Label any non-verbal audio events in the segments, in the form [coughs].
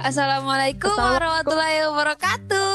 Assalamualaikum warahmatullahi wabarakatuh.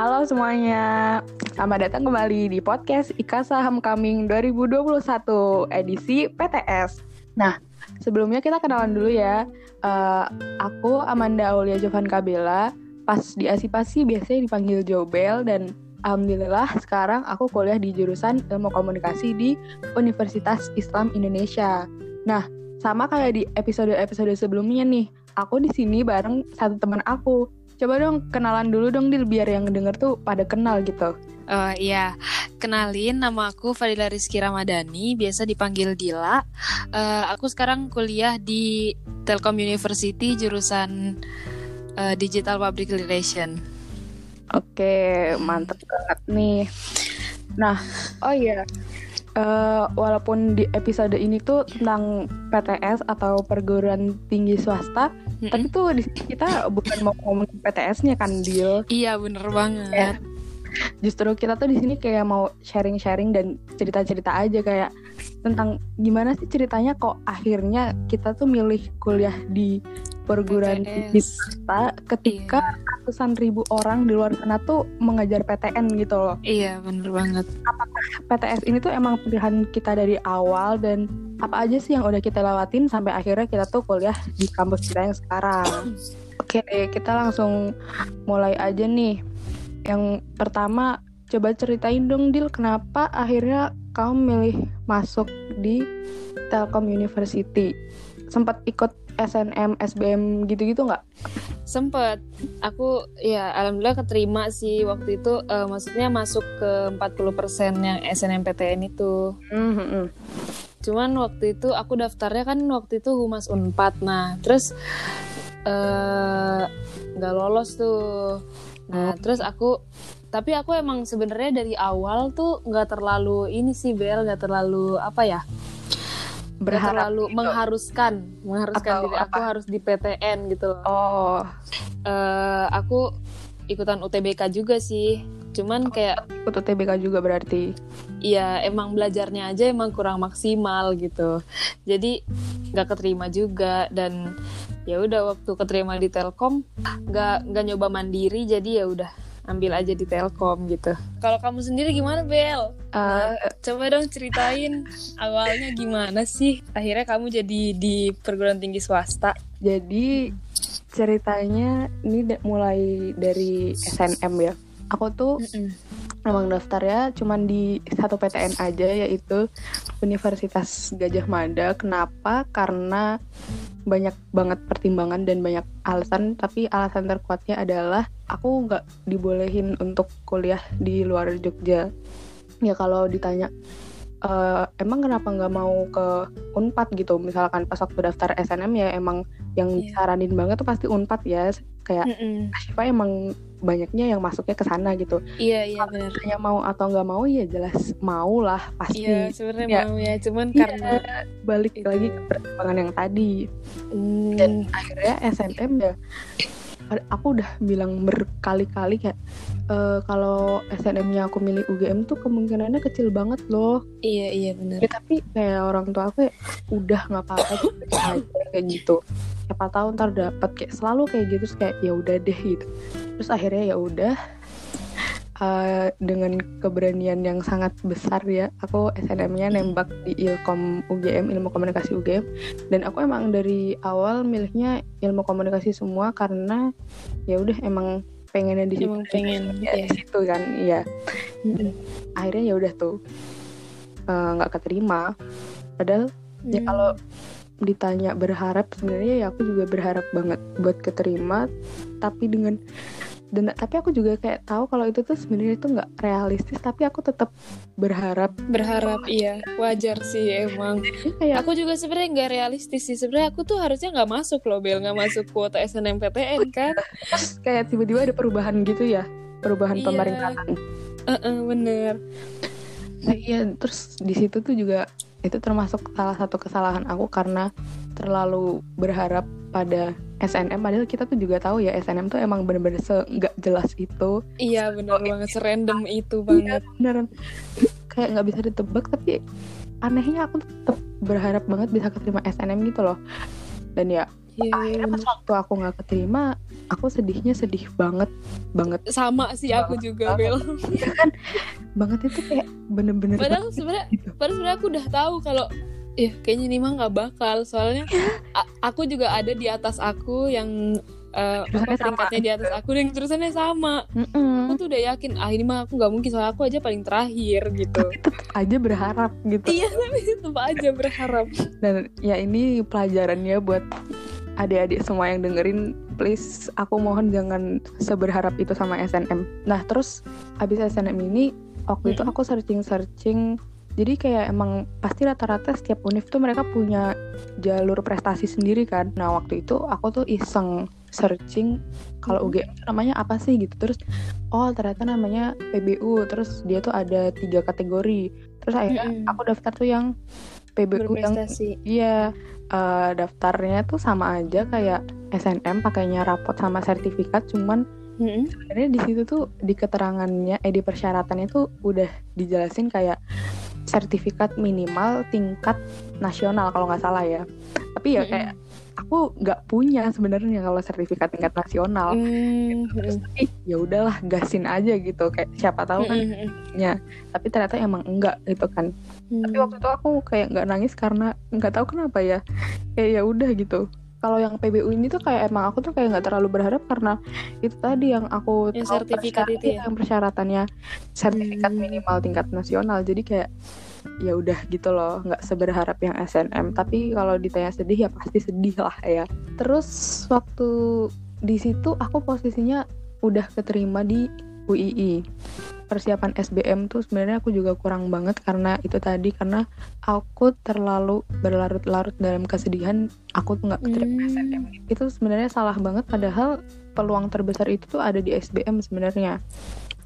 Halo semuanya, selamat datang kembali di podcast Ikasa Homecoming 2021 edisi PTS. Nah, sebelumnya kita kenalan dulu ya. Uh, aku Amanda Aulia Jovan Kabela, pas di Asipasi biasanya dipanggil Jobel dan Alhamdulillah sekarang aku kuliah di jurusan Ilmu Komunikasi di Universitas Islam Indonesia. Nah, sama kayak di episode-episode sebelumnya nih, aku di sini bareng satu teman aku. Coba dong kenalan dulu dong Dil biar yang denger tuh pada kenal gitu. Oh iya, kenalin nama aku Fadila Rizky Ramadhani, biasa dipanggil Dila. Uh, aku sekarang kuliah di Telkom University jurusan uh, Digital Public Relation. Oke, mantep banget nih. Nah, oh iya, uh, walaupun di episode ini tuh tentang PTS atau perguruan tinggi swasta, mm-hmm. tapi tuh di kita bukan mau ngomongin PTS-nya kan, Dil. Iya, bener banget. Ya. Justru kita tuh di sini kayak mau sharing-sharing dan cerita-cerita aja kayak tentang gimana sih ceritanya kok akhirnya kita tuh milih kuliah di perguruan tinggi swasta ketika iya. ratusan ribu orang di luar sana tuh mengajar PTN gitu loh. Iya, bener banget. Apakah PTS ini tuh emang pilihan kita dari awal dan apa aja sih yang udah kita lewatin sampai akhirnya kita tuh kuliah di kampus kita yang sekarang. Oke, kita langsung mulai aja nih. Yang pertama, coba ceritain dong Dil, kenapa akhirnya kamu milih masuk di Telkom University? Sempat ikut SNM, SBM gitu-gitu nggak? Sempet. Aku ya alhamdulillah keterima sih waktu itu uh, maksudnya masuk ke 40% yang SNMPTN itu. Mm -hmm. Cuman waktu itu aku daftarnya kan waktu itu Humas Unpad. Nah, terus eh, nggak uh, lolos tuh. Nah, oh. terus aku tapi aku emang sebenarnya dari awal tuh nggak terlalu ini sih Bel, nggak terlalu apa ya? berharap terlalu gitu. mengharuskan mengharuskan Atau diri apa? aku harus di PTN gitu loh. Oh. Uh, aku ikutan UTBK juga sih. Cuman oh, kayak ikut UTBK juga berarti. Iya, emang belajarnya aja emang kurang maksimal gitu. Jadi nggak keterima juga dan ya udah waktu keterima di Telkom nggak nggak nyoba mandiri jadi ya udah ambil aja di Telkom gitu. Kalau kamu sendiri gimana Bel? Uh, coba dong ceritain [laughs] awalnya gimana sih akhirnya kamu jadi di perguruan tinggi swasta. Jadi ceritanya ini mulai dari SNM ya. Aku tuh mm emang daftarnya cuman di satu PTN aja yaitu Universitas Gajah Mada. Kenapa? Karena banyak banget pertimbangan dan banyak alasan tapi alasan terkuatnya adalah aku nggak dibolehin untuk kuliah di luar Jogja ya kalau ditanya uh, emang kenapa nggak mau ke Unpad gitu misalkan pas waktu daftar SNM ya emang yang yeah. disaranin banget tuh pasti Unpad ya kayak mm -mm. Ashifa emang banyaknya yang masuknya ke sana gitu. Iya iya benar. Hanya mau atau nggak mau ya jelas mau lah pasti. Iya sebenarnya ya. mau ya cuman iya, karena balik itu. lagi ke pertimbangan yang tadi. Mm. Dan akhirnya SNM ya aku udah bilang berkali-kali kayak e, kalau SNM-nya aku milih UGM tuh kemungkinannya kecil banget loh. Iya iya benar. Ya, tapi kayak orang tua aku ya udah nggak apa-apa [coughs] kayak gitu siapa tahu ntar dapat kayak selalu kayak gitu kayak ya udah deh gitu terus akhirnya ya udah uh, [laughs] dengan keberanian yang sangat besar ya aku SNM-nya nembak di Ilkom UGM ilmu komunikasi UGM dan aku emang dari awal milihnya ilmu komunikasi semua karena ya udah emang pengennya di situ pengen ya, ya. di situ kan iya mm-hmm. akhirnya ya udah tuh eh, nggak uh, keterima padahal mm. ya kalau ditanya berharap sebenarnya ya aku juga berharap banget buat keterima. Tapi dengan dan tapi aku juga kayak tahu kalau itu tuh sebenarnya itu nggak realistis tapi aku tetap berharap. Berharap iya. Wajar sih emang. Kayak, aku juga sebenarnya nggak realistis sih. Sebenarnya aku tuh harusnya nggak masuk loh Bel. Nggak masuk kuota SNMPTN kan? kayak tiba-tiba ada perubahan gitu ya? Perubahan iya. pemerintahan. Uh -uh, bener. Nah, iya terus di situ tuh juga itu termasuk salah satu kesalahan aku karena terlalu berharap pada SNM padahal kita tuh juga tahu ya SNM tuh emang bener-bener nggak jelas itu. Iya bener oh, banget. Serandom itu banget. Iya, bener. Kayak nggak bisa ditebak tapi anehnya aku tetap berharap banget bisa keterima SNM gitu loh. Dan ya yeah, akhirnya pas waktu aku nggak keterima aku sedihnya sedih banget banget. Sama sih aku juga Bel. Ya kan? Banget itu kayak bener-bener padahal sebenarnya gitu. padahal sebenarnya aku udah tahu kalau ya kayaknya ini mah nggak bakal. Soalnya [laughs] aku juga ada di atas aku yang uh, apa peringkatnya di atas aku dan terusannya sama. Mm-hmm. aku tuh udah yakin ah ini mah aku nggak mungkin soalnya aku aja paling terakhir gitu. tapi tetap aja berharap gitu. Iya tapi tetap aja berharap. Dan ya ini pelajarannya buat adik-adik semua yang dengerin please aku mohon jangan seberharap itu sama SNM nah terus abis SNM ini waktu hmm. itu aku searching-searching. Jadi kayak emang pasti rata-rata setiap univ tuh mereka punya jalur prestasi sendiri kan. Nah waktu itu aku tuh iseng searching kalau UGM namanya apa sih gitu. Terus oh ternyata namanya PBU terus dia tuh ada tiga kategori. Terus akhirnya aku daftar tuh yang PBU yang iya uh, daftarnya tuh sama aja kayak SNM pakainya rapot sama sertifikat cuman mm-hmm. sebenarnya di situ tuh di keterangannya eh di persyaratannya tuh udah dijelasin kayak sertifikat minimal tingkat nasional kalau nggak salah ya tapi ya mm-hmm. kayak aku nggak punya sebenarnya kalau sertifikat tingkat nasional mm-hmm. terus tapi ya udahlah gasin aja gitu kayak siapa tahu kan mm-hmm. ya tapi ternyata emang enggak gitu kan mm-hmm. tapi waktu itu aku kayak nggak nangis karena nggak tahu kenapa ya. Kayak ya udah gitu. Kalau yang PBU ini tuh kayak emang aku tuh kayak nggak terlalu berharap karena itu tadi yang aku yang sertifikat itu ya? yang persyaratannya sertifikat hmm. minimal tingkat nasional. Jadi kayak ya udah gitu loh nggak seberharap yang SNM tapi kalau ditanya sedih ya pasti sedih lah ya. Terus waktu di situ aku posisinya udah keterima di UII persiapan SBM tuh sebenarnya aku juga kurang banget karena itu tadi karena aku terlalu berlarut-larut dalam kesedihan aku tuh nggak keterima hmm. SNM itu sebenarnya salah banget padahal peluang terbesar itu tuh ada di SBM sebenarnya.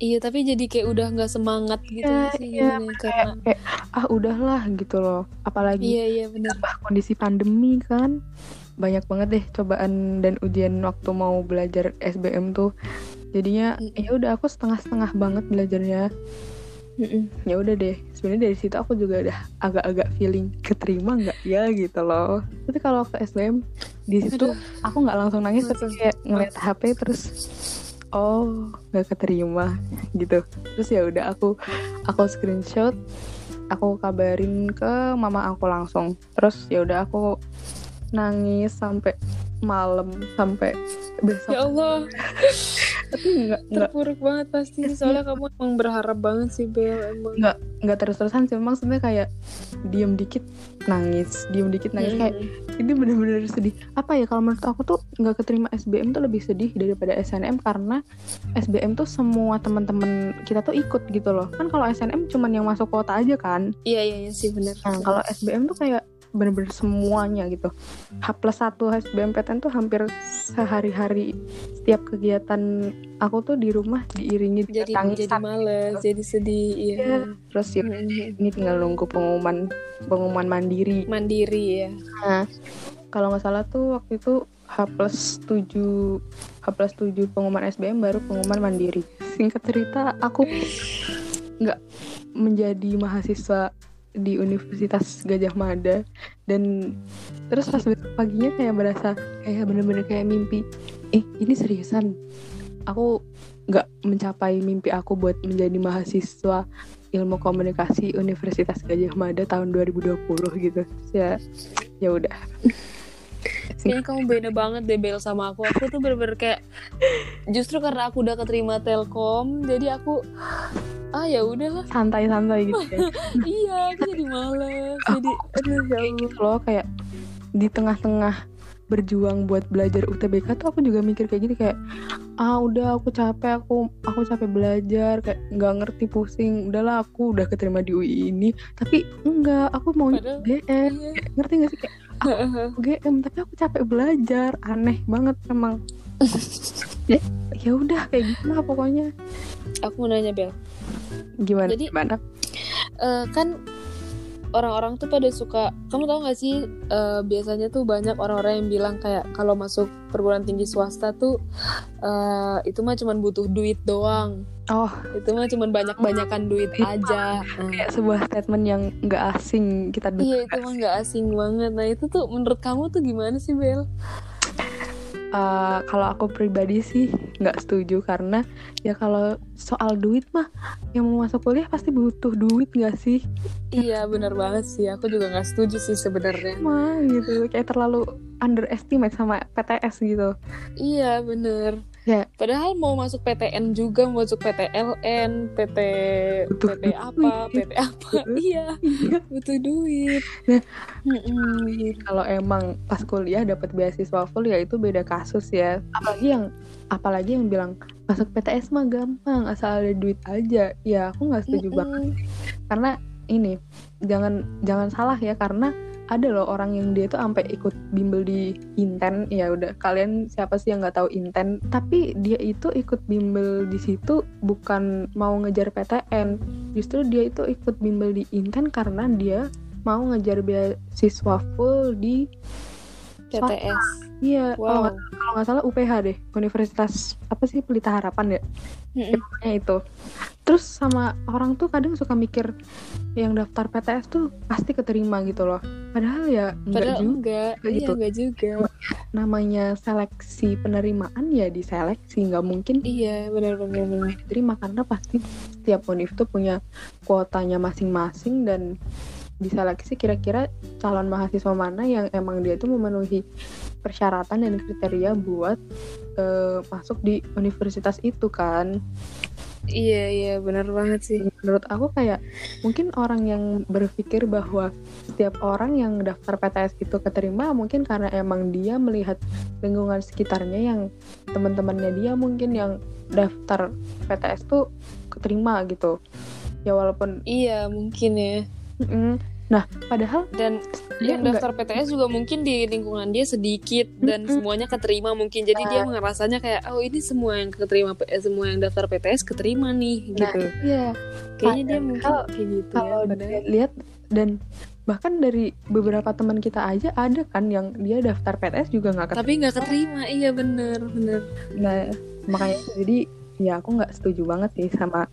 Iya tapi jadi kayak udah nggak semangat gitu ya, sih iya, karena kayak, kayak ah udahlah gitu loh. Apalagi iya iya benar kondisi pandemi kan. Banyak banget deh cobaan dan ujian waktu mau belajar SBM tuh jadinya mm. ya udah aku setengah-setengah banget belajarnya. Ya udah deh sebenarnya dari situ aku juga udah agak-agak feeling keterima nggak ya gitu loh. Tapi kalau ke SBM di situ Aduh. aku nggak langsung nangis tapi kayak ngeliat HP terus oh nggak keterima gitu. Terus ya udah aku aku screenshot aku kabarin ke mama aku langsung. Terus ya udah aku nangis sampai malam sampai besok. Ya Allah [laughs] tapi nggak terpuruk banget pasti soalnya kamu emang berharap banget sih Bel emang. Nggak nggak terus terusan sih emang sebenarnya kayak diem dikit nangis diem dikit nangis. Hmm. kayak ini bener-bener sedih. Apa ya kalau menurut aku tuh nggak keterima SBM tuh lebih sedih daripada SNM karena SBM tuh semua teman-teman kita tuh ikut gitu loh. Kan kalau SNM cuman yang masuk kota aja kan? Iya iya, iya sih bener. Nah kalau SBM tuh kayak bener-bener semuanya gitu. H plus satu SBMPTN tuh hampir sehari-hari. Setiap kegiatan aku tuh di rumah diiringi jadi tangisan. jadi males gitu. jadi sedih iya. Ya, terus ya hmm. ini tinggal nunggu pengumuman pengumuman mandiri. Mandiri ya nah kalau nggak salah tuh waktu itu H plus 7 H plus 7 pengumuman SBM baru pengumuman mandiri. Singkat cerita aku nggak menjadi mahasiswa di Universitas Gajah Mada. Dan terus pas besok paginya kayak berasa kayak bener-bener kayak mimpi eh ini seriusan? Aku nggak mencapai mimpi aku buat menjadi mahasiswa ilmu komunikasi Universitas Gajah Mada tahun 2020 gitu. Ya ya udah. Kayaknya kamu beda banget deh Bel sama aku. Aku tuh bener-bener kayak justru karena aku udah keterima Telkom, jadi aku ah ya udahlah. Santai-santai gitu ya. [laughs] iya aku jadi males jadi aduh ya gitu loh kayak di tengah-tengah berjuang buat belajar UTBK tuh aku juga mikir kayak gini kayak ah udah aku capek aku aku capek belajar kayak nggak ngerti pusing. Udahlah aku udah keterima di UI ini tapi enggak aku mau GM iya. ngerti gak sih? Kayak aku GM tapi aku capek belajar. Aneh banget emang [laughs] ya udah kayak gitu lah pokoknya? Aku mau nanya Bel. Gimana jadi gimana? uh, kan orang-orang tuh pada suka kamu tahu gak sih uh, biasanya tuh banyak orang-orang yang bilang kayak kalau masuk perguruan tinggi swasta tuh uh, itu mah cuma butuh duit doang. Oh. Itu mah cuma banyak banyakan duit itu aja. kayak sebuah statement yang nggak asing kita dengar. iya itu mah nggak asing banget. Nah itu tuh menurut kamu tuh gimana sih Bel uh, kalau aku pribadi sih nggak setuju karena ya kalau soal duit mah yang mau masuk kuliah pasti butuh duit nggak sih? Iya benar banget sih. Aku juga nggak setuju sih sebenarnya. Mah gitu kayak terlalu underestimate sama PTS gitu. Iya bener Ya. Padahal mau masuk PTN juga, mau masuk PTLN, PT butuh PT apa, PT apa, iya, iya, [laughs] butuh duit. Nah, kalau emang pas kuliah dapat beasiswa full ya itu beda kasus ya. Apalagi yang apalagi yang bilang masuk PTS mah gampang asal ada duit aja. Ya aku nggak setuju mm -mm. banget karena ini jangan jangan salah ya karena ada loh orang yang dia tuh sampai ikut bimbel di Inten ya udah kalian siapa sih yang nggak tahu Inten tapi dia itu ikut bimbel di situ bukan mau ngejar PTN justru dia itu ikut bimbel di Inten karena dia mau ngejar beasiswa full di PTS Iya, wow. kalau nggak salah UPH deh, Universitas apa sih Pelita Harapan ya? Mm-hmm. itu. Terus sama orang tuh kadang suka mikir yang daftar PTS tuh pasti keterima gitu loh. Padahal ya enggak Padahal juga. Enggak, iya, gitu. enggak juga. Namanya seleksi penerimaan ya diseleksi, nggak mungkin. Iya, benar-benar. Diterima karena pasti setiap univ tuh punya kuotanya masing-masing dan diseleksi kira-kira calon mahasiswa mana yang emang dia tuh memenuhi persyaratan dan kriteria buat uh, masuk di universitas itu kan Iya iya benar banget sih. Menurut aku kayak mungkin orang yang berpikir bahwa setiap orang yang daftar PTS itu keterima mungkin karena emang dia melihat lingkungan sekitarnya yang teman-temannya dia mungkin yang daftar PTS tuh keterima gitu. Ya walaupun iya mungkin ya. Mm -mm. Nah, padahal dan yang daftar PTS juga mungkin di lingkungan dia sedikit dan mm-hmm. semuanya keterima mungkin. Jadi nah. dia ngerasanya kayak oh ini semua yang keterima eh, semua yang daftar PTS keterima nih nah, gitu. Iya. Kayaknya dia mungkin kayak gitu kalau ya. Padahal lihat dan bahkan dari beberapa teman kita aja ada kan yang dia daftar PTS juga nggak tapi nggak keterima iya bener bener nah makanya jadi ya aku nggak setuju banget sih sama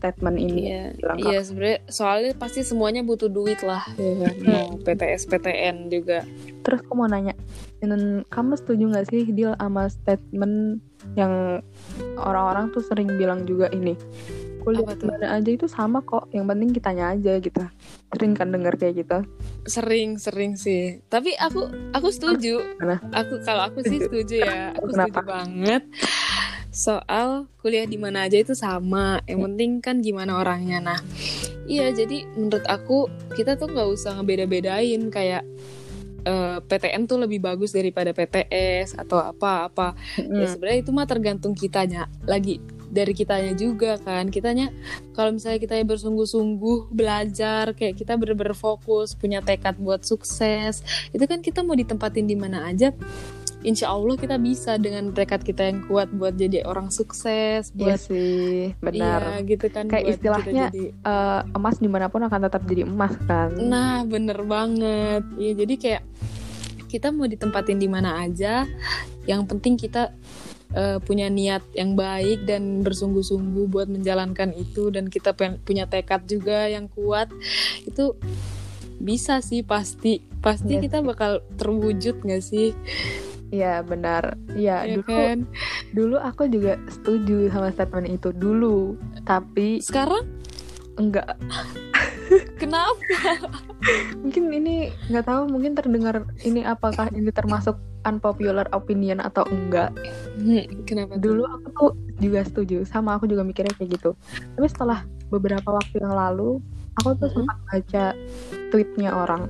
statement ini iya, iya sebenarnya soalnya pasti semuanya butuh duit lah. Ya kan mau PTS PTN juga. Terus aku mau nanya kamu setuju nggak sih deal sama statement yang orang-orang tuh sering bilang juga ini? Kuliah mana aja itu sama kok yang penting kitanya aja gitu. Sering kan denger kayak gitu? Sering sering sih. Tapi aku aku setuju. Mana? aku kalau aku sih setuju ya. Aku Kenapa? setuju banget soal kuliah di mana aja itu sama. Yang penting kan gimana orangnya. Nah iya jadi menurut aku kita tuh nggak usah ngebeda-bedain. Kayak uh, eh, PTN tuh lebih bagus daripada PTS atau apa-apa mm. ya sebenarnya itu mah tergantung kitanya. Lagi dari kitanya juga kan. Kitanya kalau misalnya kita bersungguh-sungguh belajar kayak kita bener-bener fokus punya tekad buat sukses itu kan kita mau ditempatin di mana aja insya Allah kita bisa dengan tekad kita yang kuat buat jadi orang sukses iya buat iya sih benar. iya, gitu kan kayak istilahnya jadi, uh, emas di mana pun akan tetap jadi emas kan. Nah bener banget. Ya jadi kayak kita mau ditempatin di mana aja yang penting kita uh, punya niat yang baik dan bersungguh-sungguh buat menjalankan itu dan kita punya tekad juga yang kuat itu bisa sih pasti. Pasti yes. Iya kita bakal terwujud gak sih Iya benar. Iya ya, dulu kan? dulu aku juga setuju sama statement itu dulu. Tapi sekarang enggak. [laughs] Kenapa? mungkin ini nggak tahu mungkin terdengar ini apakah ini termasuk unpopular opinion atau enggak. Hmm, kenapa? Dulu aku tuh juga setuju sama aku juga mikirnya kayak gitu. Tapi setelah beberapa waktu yang lalu aku tuh mm -hmm. sempat baca tweetnya orang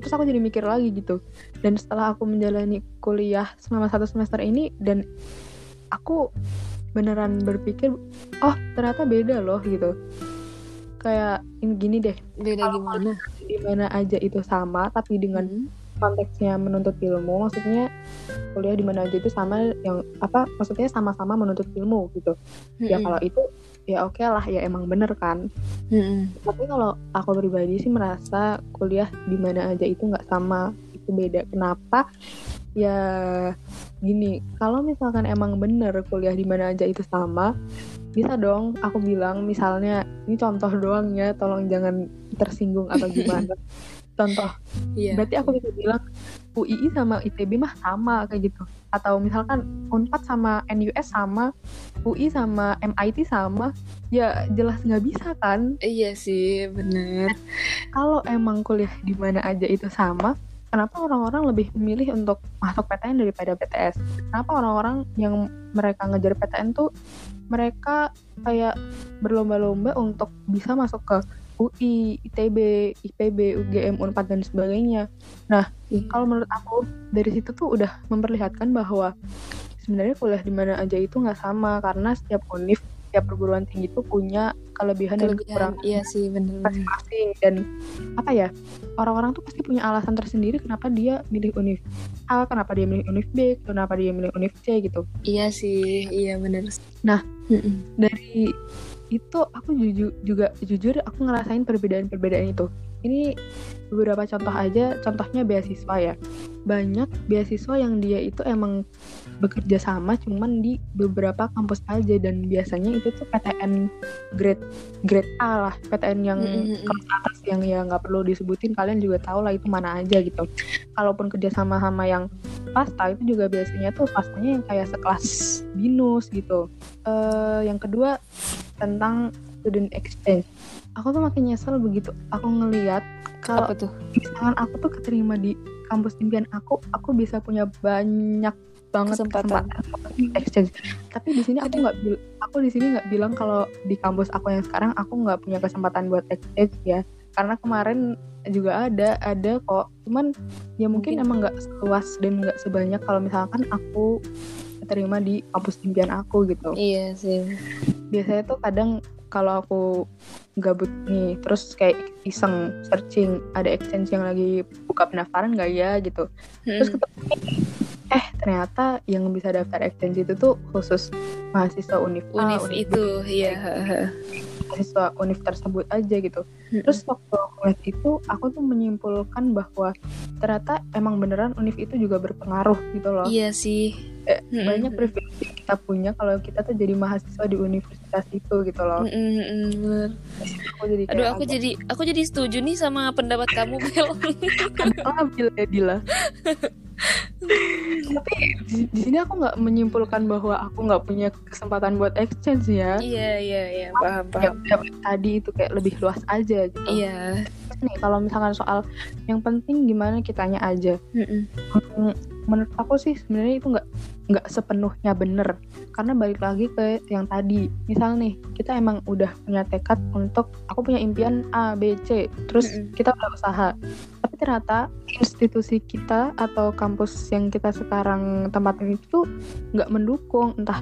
terus aku jadi mikir lagi gitu dan setelah aku menjalani kuliah selama satu semester ini dan aku beneran berpikir oh ternyata beda loh gitu. Kayak ini gini deh beda gimana? di mana aja itu sama tapi dengan hmm. konteksnya menuntut ilmu maksudnya kuliah di mana aja itu sama yang apa maksudnya sama-sama menuntut ilmu gitu. Hmm. ya kalau itu ya oke okay lah ya emang bener kan. Hmm. Tapi kalau aku pribadi sih merasa kuliah di mana aja itu nggak sama itu beda. Kenapa? Ya gini kalau misalkan emang bener kuliah di mana aja itu sama bisa dong aku bilang misalnya ini contoh doang ya tolong jangan tersinggung atau gimana. [laughs] Contoh yeah. berarti aku bisa bilang UII sama ITB mah sama kayak gitu. Atau misalkan Unpad sama NUS sama UI sama MIT sama ya jelas nggak bisa kan? Iya sih bener. Kalau emang kuliah di mana aja itu sama kenapa orang-orang lebih memilih untuk masuk PTN daripada PTS kenapa orang-orang yang mereka ngejar PTN tuh mereka kayak berlomba-lomba untuk bisa masuk ke UI, ITB, IPB, UGM, Unpad dan sebagainya. Nah, hmm. kalau menurut aku dari situ tuh udah memperlihatkan bahwa sebenarnya kuliah di mana aja itu nggak sama karena setiap univ, setiap perguruan tinggi itu punya kelebihan, kelebihan dan kekurangan. Iya sih, benar masing-masing dan apa ya? Orang-orang tuh pasti punya alasan tersendiri kenapa dia milih univ A, kenapa dia milih univ B, kenapa dia milih univ C gitu. Iya sih, iya benar. Nah, dari itu aku jujur juga jujur aku ngerasain perbedaan-perbedaan itu ini beberapa contoh aja contohnya beasiswa ya. Banyak beasiswa yang dia itu emang bekerja sama cuman di beberapa kampus aja dan biasanya itu tuh PTN grade grade A lah PTN yang mm-hmm. kelas atas yang ya nggak perlu disebutin kalian juga tahu lah itu mana aja gitu. Kalaupun kerja sama sama yang swasta itu juga biasanya tuh swastanya yang kayak sekelas binus gitu. Uh, yang kedua tentang student exchange. Aku tuh makin nyesel begitu. Aku ngeliat kalau misalkan aku tuh keterima di kampus impian aku aku bisa punya banyak banget kesempatan, kesempatan exchange. Tapi di sini aku nggak aku di sini nggak bilang kalau di kampus aku yang sekarang aku nggak punya kesempatan buat exchange ya. Karena kemarin juga ada ada kok. Cuman ya mungkin, mungkin. emang nggak seluas dan nggak sebanyak kalau misalkan aku terima di kampus impian aku gitu. Iya sih. Biasanya tuh kadang kalau aku gabut nih terus kayak iseng searching ada exchange yang lagi buka pendaftaran gak ya gitu. Hmm. terus ketemu eh ternyata yang bisa daftar exchange itu tuh khusus mahasiswa univ univ itu iya mahasiswa univ tersebut aja gitu. Hmm. terus waktu aku lihat itu aku tuh menyimpulkan bahwa ternyata emang beneran univ itu juga berpengaruh gitu loh. Iya sih eh, hmm. banyak privilege kita punya kalau kita tuh jadi mahasiswa di universitas itu gitu loh. Hmm, hmm, aku jadi Aduh aku agak... jadi aku jadi setuju nih sama pendapat kamu Bel. [laughs] Ambil ya Dila. [laughs] Tapi di, di sini aku nggak menyimpulkan bahwa aku nggak punya kesempatan buat exchange ya. Iya iya iya paham paham. Ya, tadi itu kayak lebih luas aja gitu. Iya. Nih kalau misalkan soal yang penting gimana kitanya aja. Mm -mm. Menurut aku sih sebenarnya itu nggak nggak sepenuhnya bener. Karena balik lagi ke yang tadi misal nih kita emang udah punya tekad untuk aku punya impian A B C terus kita udah usaha. Tapi ternyata institusi kita atau kampus yang kita sekarang tempatin itu nggak mendukung. Entah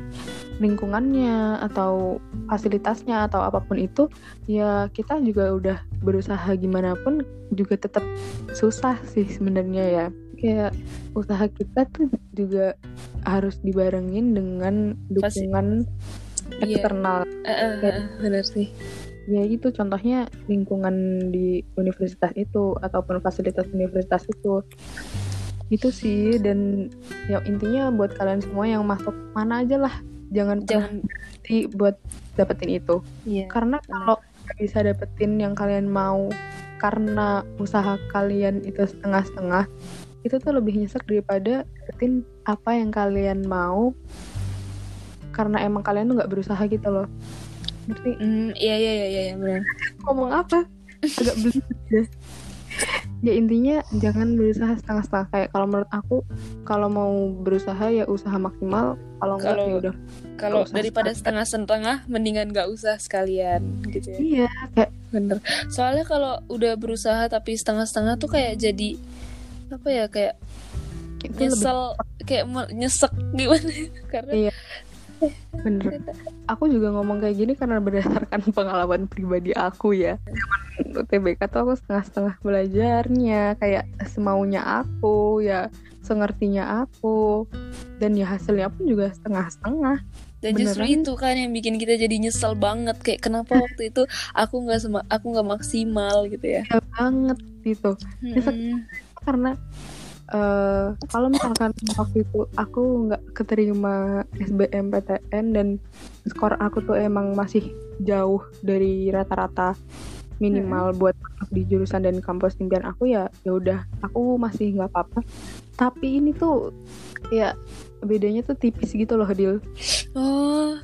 lingkungannya atau fasilitasnya atau apa pun itu ya kita juga udah berusaha gimana pun juga tetap susah sih sebenarnya ya kayak usaha kita tuh juga harus dibarengin dengan dukungan Pasti, iya. eksternal. Iya. Uh, uh, uh, benar sih. Ya itu contohnya lingkungan di universitas itu ataupun fasilitas universitas itu. Itu sih dan ya intinya buat kalian semua yang masuk mana aja lah jangan jangan berhenti buat dapetin itu. Yeah. Karena kalau bisa dapetin yang kalian mau karena usaha kalian itu setengah-setengah itu tuh lebih nyesek daripada dapetin apa yang kalian mau karena emang kalian tuh nggak berusaha gitu loh. Ngerti? Mm, iya iya iya iya benar. Ngomong apa? Agak beli ya ya intinya jangan berusaha setengah-setengah. Kayak kalau menurut aku kalau mau berusaha ya usaha maksimal. Kalau enggak ya udah. kalau daripada setengah-setengah mendingan nggak usah sekalian gitu ya. Iya kayak bener. Soalnya kalau udah berusaha tapi setengah-setengah tuh kayak jadi apa ya kayak itu nyesel lebih... kayak nyesek gimana? [laughs] Karena iya. bener. Aku juga ngomong kayak gini karena berdasarkan [laughs] pengalaman pribadi aku ya. UTBK tuh aku setengah-setengah belajarnya. Kayak semaunya aku ya sengertinya aku. Dan ya hasilnya pun juga setengah-setengah. Dan Beneran? justru itu kan yang bikin kita jadi nyesel banget. Kayak kenapa waktu itu aku nggak aku nggak maksimal gitu ya? Ya banget gitu. Hmm karena uh, kalau misalkan waktu itu aku nggak keterima SBMPTN dan skor aku tuh emang masih jauh dari rata-rata minimal hmm. buat di jurusan dan kampus impian aku ya ya udah aku masih nggak apa-apa. Tapi ini tuh ya bedanya tuh tipis gitu loh Dil. Oh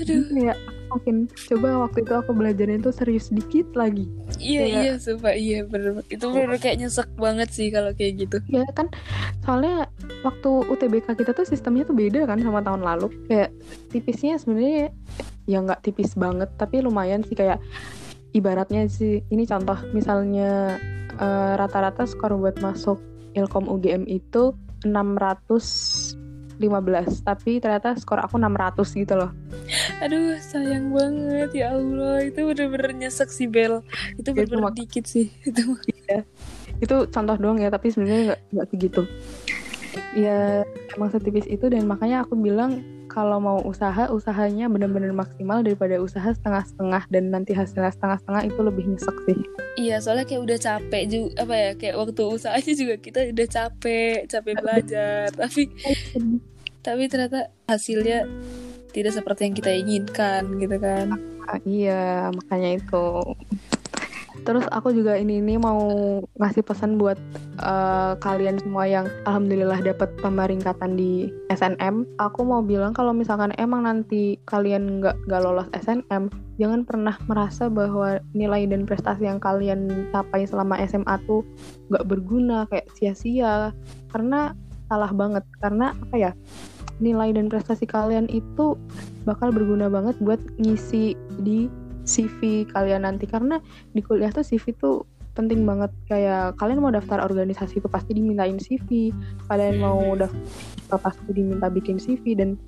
aduh. Ya makin coba waktu itu aku belajarnya tuh serius dikit lagi. Iya kayak, iya sumpah. Iya bener itu bener kayak nyesek banget sih kalau kayak gitu. Ya kan soalnya waktu UTBK kita tuh sistemnya tuh beda kan sama tahun lalu. Kayak tipisnya sebenarnya ya nggak tipis banget tapi lumayan sih. Kayak ibaratnya sih ini contoh misalnya eh, rata-rata uh, skor buat masuk Ilkom UGM itu 615 tapi ternyata skor aku 600 gitu loh. Aduh sayang banget ya Allah. Itu bener-bener nyesek sih Bel. Itu bener-bener dikit sih [laughs] itu ya. itu contoh doang ya tapi sebenarnya nggak nggak segitu. Ya emang setipis itu dan makanya aku bilang kalau mau usaha usahanya benar-benar maksimal daripada usaha setengah-setengah dan nanti hasilnya setengah-setengah itu lebih nyesek sih. Iya soalnya kayak udah capek juga apa ya kayak waktu usahanya juga kita udah capek capek belajar tapi tapi ternyata hasilnya tidak seperti yang kita inginkan gitu kan. Ah, iya makanya itu Terus aku juga ini ini mau ngasih pesan buat uh, kalian semua yang alhamdulillah dapat pembaringkatan di SNM. Aku mau bilang kalau misalkan emang nanti kalian nggak nggak lolos SNM, jangan pernah merasa bahwa nilai dan prestasi yang kalian capai selama SMA tuh nggak berguna kayak sia-sia. Karena salah banget. Karena apa ya? Nilai dan prestasi kalian itu bakal berguna banget buat ngisi di CV kalian nanti. Karena di kuliah tuh CV tuh penting banget. Kayak kalian mau daftar organisasi itu pasti dimintain CV kalian mau hmm. daftar pasti diminta bikin CV dan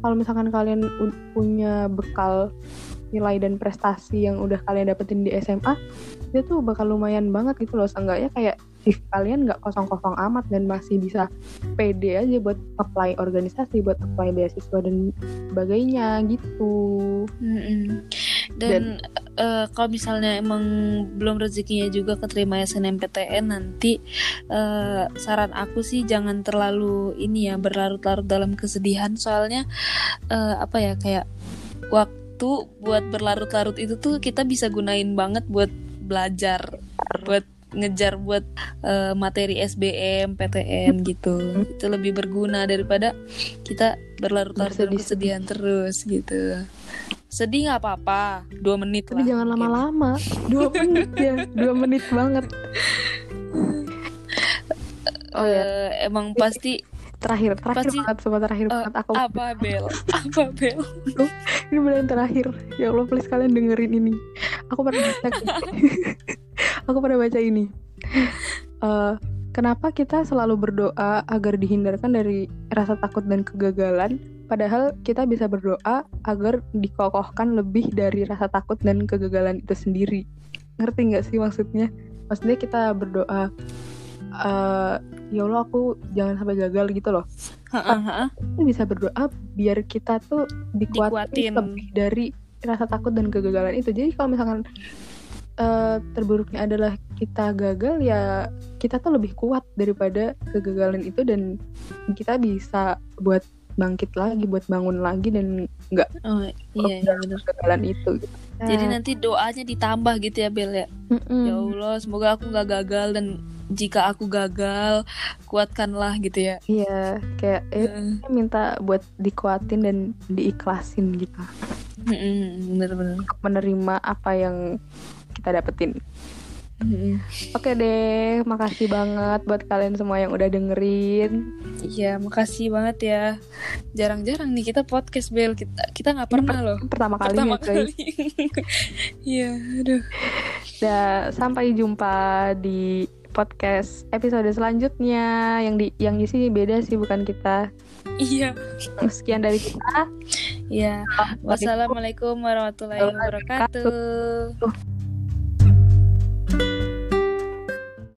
kalau misalkan kalian punya bekal nilai dan prestasi yang udah kalian dapetin di SMA itu tuh bakal lumayan banget gitu loh. Seenggaknya kayak Kalian nggak kosong-kosong amat dan masih bisa pede aja buat apply organisasi buat apply beasiswa dan sebagainya gitu mm-hmm. dan, dan uh, kalau misalnya emang belum rezekinya juga keterima SNMPTN nanti uh, saran aku sih jangan terlalu ini ya berlarut-larut dalam kesedihan soalnya uh, apa ya kayak waktu buat berlarut-larut itu tuh kita bisa gunain banget buat belajar buat ngejar buat uh, materi SBM, PTN [laughs] gitu. itu lebih berguna daripada kita berlarut-larut dalam kesedihan terus gitu. Sedih nggak apa-apa, dua menit Tapi lah. jangan lama-lama, dua [laughs] menit ya, dua menit banget. Oh ya, uh, emang pasti terakhir terakhir Pasti, banget sobat terakhir uh, banget. Aku apa bel? [laughs] Apa bel? Ini benar terakhir. Ya allah please kalian dengerin ini. Aku pernah aku pernah baca ini. Uh, [laughs] kenapa kita selalu berdoa agar dihindarkan dari rasa takut dan kegagalan padahal kita bisa berdoa agar dikokohkan lebih dari rasa takut dan kegagalan itu sendiri? Ngerti nggak sih maksudnya? Maksudnya kita berdoa uh, ya Allah aku jangan sampai gagal gitu loh. Kita bisa berdoa biar kita tuh dikuatin, lebih dari rasa takut dan kegagalan itu. Jadi kalau misalkan uh, terburuknya adalah kita gagal ya kita tuh lebih kuat daripada kegagalan itu dan kita bisa buat bangkit lagi buat bangun lagi dan nggak oh, iya, iya benar kegagalan itu gitu. jadi nanti doanya ditambah gitu ya Bel ya mm -mm. ya Allah semoga aku nggak gagal dan jika aku gagal kuatkanlah gitu ya iya kayak eh, uh. minta buat dikuatin dan diikhlasin gitu bener-bener menerima apa yang kita dapetin Oke deh, makasih banget buat kalian semua yang udah dengerin. Iya, makasih banget ya. Jarang-jarang nih kita podcast Bel. Kita kita nggak pernah per loh. Pertama kali pertama kali. [laughs] Iya, aduh. Dan sampai jumpa di podcast episode selanjutnya yang di yang di sini beda sih bukan kita. Iya. Sekian dari kita. Iya. Wassalamualaikum warahmatullahi wabarakatuh.